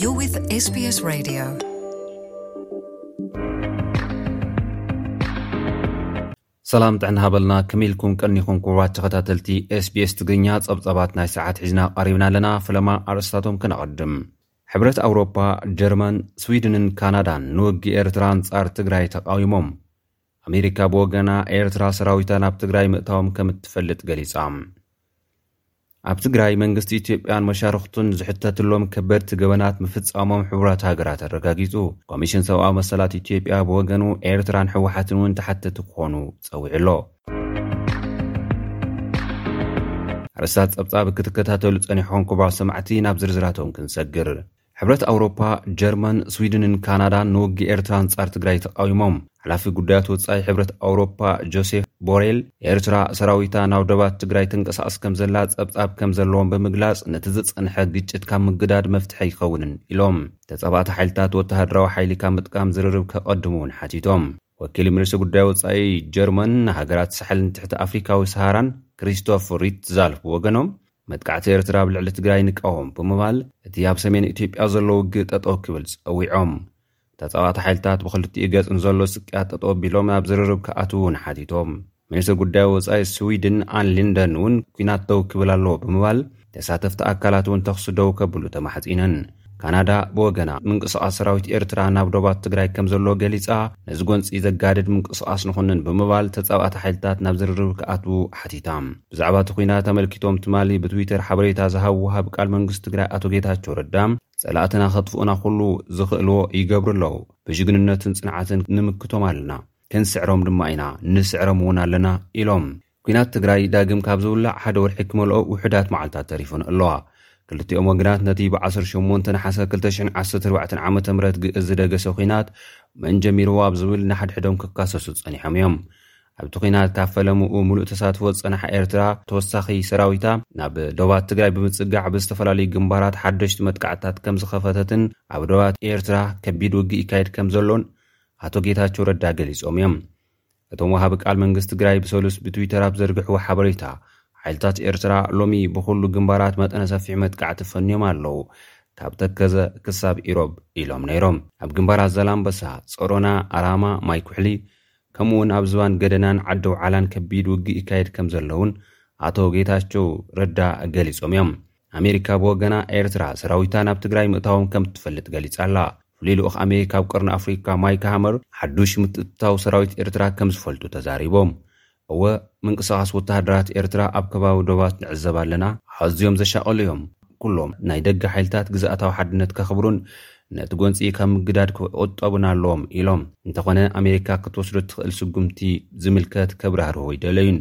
You're with SBS Radio. ሰላም ጥዕና ሃበልና ከመኢልኩም ቀኒኹም ክቡባት ተኸታተልቲ ስbs ትግርኛ ጸብጻባት ናይ ሰዓት ሒዝና ቐሪብና ኣለና ፍለማ ኣርእስታቶም ክነቐድም ሕብረት ኣውሮፓ ጀርመን ስዊድንን ካናዳን ንውጊ ኤርትራ ንጻር ትግራይ ተቃዊሞም ኣሜሪካ ብወገና ኤርትራ ሰራዊታ ናብ ትግራይ ምእታዎም ከም እትፈልጥ ገሊጻ። ኣብ ትግራይ መንግስቲ ኢትዮጵያን መሻርኽቱን ዝሕተትሎም ከበድቲ ገበናት ምፍጻሞም ሕቡራት ሃገራት ኣረጋጊጹ። ኮሚሽን ሰብኣዊ መሰላት ኢትዮጵያ ብወገኑ ኤርትራን ሕወሓትን እውን ተሓተቲ ክኾኑ ጸዊዑ ኣሎ። ኣርእስታት ጸብጻብ ክትከታተሉ ጸኒሕኹም ክቡራት ሰማዕቲ ናብ ዝርዝራቶም ክንሰግር። ሕብረት ኣውሮፓ፣ ጀርመን፣ ስዊድንን ካናዳን ንውግእ ኤርትራ ኣንጻር ትግራይ ተቓዊሞም። ሓላፊ ጉዳያት ወጻኢ ሕብረት ኣውሮፓ ጆሴፍ ቦሬል፣ ኤርትራ ሰራዊታ ናብ ዶባት ትግራይ ተንቀሳቕስ ከምዘላ ጸብጻብ ከምዘለዎም ብምግላጽ ነቲ ዝጸንሐ ግጭት ካብ ምግዳድ መፍትሒ ኣይኸውንን ኢሎም። ተጻባእቲ ሓይልታት ወተሃደራዊ ሓይሊ ካብ ምጥቃም ዝርርብ ከቐድሙ እውን ሓቲቶም። ወኪል ሚኒስትሪ ጉዳይ ወጻኢ ጀርመን ንሃገራት ሳሕልን ትሕቲ ኣፍሪካዊ ሰሃራን ክሪስቶፍ ሪትዛል ብወገኖም፣ መጥቃዕቲ ኤርትራ ኣብ ልዕሊ ትግራይ ንቃወም ብምባል እቲ ኣብ ሰሜን ኢትዮጵያ ዘሎ ውግእ ጠጠው ክብል ጸዊዖም። ተጻዋቲ ሓይልታት ብኽልቲኡ ገጽ ንዘሎ ስቅያት ጠጠው ኣቢሎም ናብ ዝርርብ ክኣትው እውን ሓቲቶም። ሚኒስትር ጉዳይ ወጻኢ ስዊድን ኣን ሊንደን እውን ኲናት ደው ክብል ኣለዎ ብምባል ተሳተፍቲ ኣካላት እውን ተኹሲ ደው ከብሉ ተማሕጺነን። ካናዳ ብወገና ምንቅስቓስ ሰራዊት ኤርትራ ናብ ዶባት ትግራይ ከም ዘሎ ገሊጻ ነዚ ጎንፂ ዘጋድድ ምንቅስቓስ ንኹንን ብምባል ተጻባእቲ ሓይልታት ናብ ዝርርብ ክኣትዉ ሓቲታ። ብዛዕባ እቲ ኩናት ኣመልኪቶም ትማሊ ብትዊተር ሓበሬታ ዝሃቡ ወሃቢ ቃል መንግስቲ ትግራይ ኣቶ ጌታቸው ረዳ ጸላእትና ከጥፍኡና ኩሉ ዝኽእልዎ ይገብሩ ኣለዉ። ብጅግንነትን ጽንዓትን ንምክቶም ኣለና። ክንስዕሮም ድማ ኢና፣ ንስዕሮም እውን ኣለና ኢሎም። ኲናት ትግራይ ዳግም ካብ ዝውላዕ ሓደ ወርሒ ክመልኦ ውሑዳት መዓልታት ተሪፉን ኣለዋ። ክልቲኦም ወገናት ነቲ ብ ዓሰርተ ሸሞንተ ነሓሰ ክልተ ሽሕን ዓሰርተ ኣርባዕተን ዓመተ ምህረት ግእዝ ዝደገሰ ኲናት መን ጀሚርዎ ኣብ ዝብል ንሓድሕዶም ክካሰሱ ጸኒሖም እዮም። ኣብቲ ኲናት ካብ ፈለምኡ ምሉእ ተሳትፎ ዝጸንሓ ኤርትራ፣ ተወሳኺ ሰራዊታ ናብ ዶባት ትግራይ ብምጽጋዕ ብዝተፈላለዩ ግንባራት ሓደሽቲ መጥቃዕትታት ከም ዝኸፈተትን ኣብ ዶባት ኤርትራ ከቢድ ውግእ ይካየድ ከም ዘሎን ኣቶ ጌታቸው ረዳ ገሊጾም እዮም። እቶም ወሃቢ ቃል መንግስቲ ትግራይ ብሰሉስ ብትዊተር ኣብ ዘርግሕዎ ሓበሬታ፣ ሓይልታት ኤርትራ ሎሚ ብኹሉ ግንባራት መጠነ ሰፊሕ መጥቃዕቲ ፈንዮም ኣለዉ፣ ካብ ተከዘ ክሳብ ኢሮብ ኢሎም ነይሮም። ኣብ ግንባራት ዛላምበሳ፣ ጸሮና፣ ኣራማ፣ ማይ ኩሕሊ ከምኡ'ውን ኣብ ዝባን ገደናን ዓደውዓላን ከቢድ ውግእ ይካየድ ከምዘሎ'ውን ኣቶ ጌታቸው ረዳ ገሊጾም እዮም። ኣሜሪካ ብወገና ኤርትራ ሰራዊታ ናብ ትግራይ ምእታዎም ከም እትፈልጥ ገሊጻ ኣላ። ፍሉይ ልኡኽ ኣሜሪካ ኣብ ቀርኒ ኣፍሪካ ማይክ ሃመር ሓዱሽ ምትእትታው ሰራዊት ኤርትራ ከም ዝፈልጡ ተዛሪቦም። እወ፣ ምንቅስቓስ ወተሃደራት ኤርትራ ኣብ ከባቢ ዶባት ንዕዘብ ኣለና፣ ኣዝዮም ዘሻቕሉ እዮም፣ ኩሎም ናይ ደገ ሓይልታት ግዝኣታዊ ሓድነት ከኽብሩን ነቲ ጎንጺ ካብ ምግዳድ ክቑጠቡን ኣለዎም ኢሎም። እንተኾነ ኣሜሪካ ክትወስዶ እትኽእል ስጉምቲ ዝምልከት ከብራህርሁ ኣይደለዩን።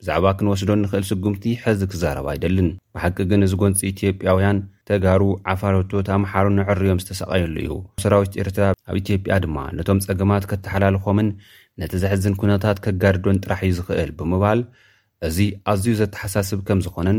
ብዛዕባ ክንወስዶ እንኽእል ስጉምቲ ሐዚ ክዛረብ ኣይደልን። ብሓቂ ግን እዚ ጎንፂ ኢትዮጵያውያን፣ ተጋሩ፣ ዓፋረቶት፣ ኣምሓሩ ነዐርዮም ዝተሳቐየሉ እዩ። ሰራዊት ኤርትራ ኣብ ኢትዮጵያ ድማ ነቶም ፀገማት ከተሓላልኾምን ነቲ ዘሕዝን ኩነታት ከጋድዶን ጥራሕ እዩ ዝኽእል ብምባል እዚ ኣዝዩ ዘተሓሳስብ ከምዝኾነን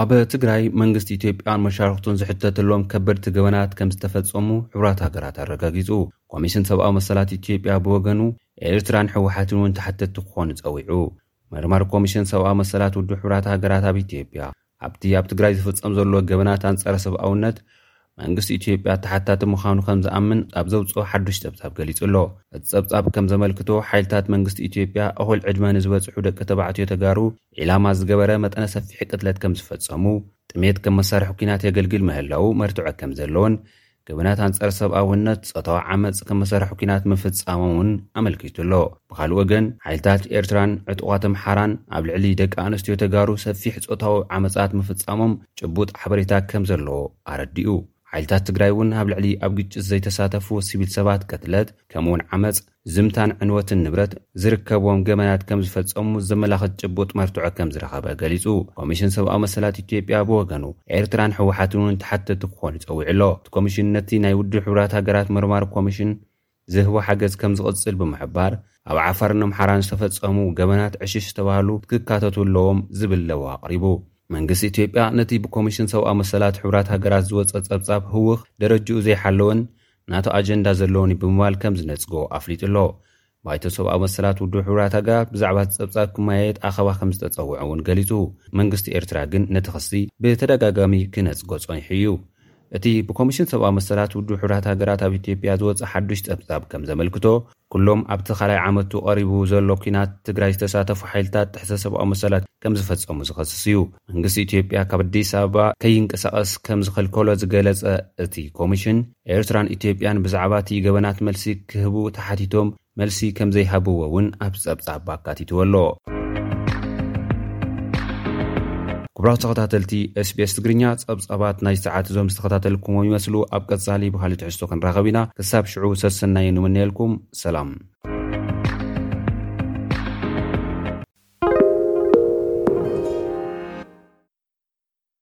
ኣብ ትግራይ መንግስቲ ኢትዮጵያን መሻርኽቱን ዝሕተትሎም ከበድቲ ገበናት ከም ዝተፈጸሙ ሕቡራት ሃገራት ኣረጋጊጹ። ኮሚሽን ሰብኣዊ መሰላት ኢትዮጵያ ብወገኑ ኤርትራን ህወሓትን እውን ተሓተትቲ ክኾኑ ጸዊዑ። መርማሪ ኮሚሽን ሰብኣዊ መሰላት ውድብ ሕቡራት ሃገራት ኣብ ኢትዮጵያ ኣብቲ ኣብ ትግራይ ዝፍጸም ዘሎ ገበናት ኣንጻረ ሰብኣውነት መንግስቲ ኢትዮጵያ ተሓታቲ ምዃኑ ከም ዝኣምን ኣብ ዘውጽኦ ሓዱሽ ጸብጻብ ገሊጹ ኣሎ። እቲ ጸብጻብ ከም ዘመልክቶ፣ ሓይልታት መንግስቲ ኢትዮጵያ እኹል ዕድመ ንዝበጽሑ ደቂ ተባዕትዮ ተጋሩ ዒላማ ዝገበረ መጠነ ሰፊሕ ቅትለት ከም ዝፈጸሙ፣ ጥሜት ከም መሳርሒ ኲናት የገልግል ምህላዉ መርትዖ ከም ዘሎን ገበናት ኣንጻር ሰብኣውነት፣ ጾታዊ ዓመጽ ከም መሳርሒ ኲናት ምፍጻሞምን ኣመልኪቱ ኣሎ። ብኻልእ ወገን፣ ሓይልታት ኤርትራን ዕጡቓት ኣምሓራን ኣብ ልዕሊ ደቂ ኣንስትዮ ተጋሩ ሰፊሕ ጾታዊ ዓመጻት ምፍጻሞም ጭቡጥ ሓበሬታ ከም ዘሎ ኣረዲኡ። ሓይልታት ትግራይ እውን ኣብ ልዕሊ ኣብ ግጭት ዘይተሳተፉ ሲቪል ሰባት ቅትለት ከምኡ እውን ዓመፅ፣ ዝምታን ዕንወትን ንብረት ዝርከብዎም ገበናት ከም ዝፈፀሙ ዘመላኽት ጭቡጥ መርትዖ ከም ዝረኸበ ገሊፁ። ኮሚሽን ሰብኣዊ መሰላት ኢትዮጵያ ብወገኑ ኤርትራን ህወሓትን እውን ተሓተቲ ክኾኑ ፀዊዑ ኣሎ። እቲ ኮሚሽን ነቲ ናይ ውድብ ሕቡራት ሃገራት መርማሪ ኮሚሽን ዝህቦ ሓገዝ ከም ዝቕጽል ብምሕባር፣ ኣብ ዓፋርን ኣምሓራን ዝተፈጸሙ ገበናት ዕሽሽ ዝተባህሉ ክካተቱ ኣለዎም ዝብል ለበዋ ኣቕሪቡ። መንግስቲ ኢትዮጵያ ነቲ ብኮሚሽን ሰብኣዊ መሰላት ሕቡራት ሃገራት ዝወጸ ጸብጻብ ህዉኽ፣ ደረጅኡ ዘይሓለወን ናቱ ኣጀንዳ ዘለዎን እዩ ብምባል ከም ዝነጽጎ ኣፍሊጡ ኣሎ። ባይቶ ሰብኣዊ መሰላት ውድብ ሕቡራት ሃገራት ብዛዕባ እቲ ጸብጻብ ክመያየጥ ኣኸባ ከም ዝተጸውዐ እውን ገሊጹ። መንግስቲ ኤርትራ ግን ነቲ ክሲ ብተደጋጋሚ ክነጽጎ ጸኒሑ እዩ። እቲ ብኮሚሽን ሰብኣዊ መሰላት ውድብ ሕቡራት ሃገራት ኣብ ኢትዮጵያ ዝወጸ ሓዱሽ ጸብጻብ ከም ዘመልክቶ፣ ኩሎም ኣብቲ ካልኣይ ዓመቱ ቀሪቡ ዘሎ ኲናት ትግራይ ዝተሳተፉ ሓይልታት ጥሕሰት ሰብኣዊ መሰላት ከም ዝፈጸሙ ዝኸስስ እዩ። መንግስቲ ኢትዮጵያ ካብ ኣዲስ ኣበባ ከይንቀሳቐስ ከም ዝኸልከሎ ዝገለጸ እቲ ኮሚሽን፣ ኤርትራን ኢትዮጵያን ብዛዕባ እቲ ገበናት መልሲ ክህቡ ተሓቲቶም መልሲ ከም ዘይሃብዎ እውን ኣብዚ ጸብጻብ ኣካቲትዎ ኣሎ። ክቡራት ተኸታተልቲ SBS ትግርኛ፣ ጸብጻባት ናይዚ ሰዓት እዞም ዝተኸታተልኩምዎም ይመስሉ። ኣብ ቀጻሊ ብኻልእ ትሕዝቶ ክንራኸብ ኢና። ክሳብ ሽዑ ሰሰናዩ ንምነየልኩም። ሰላም።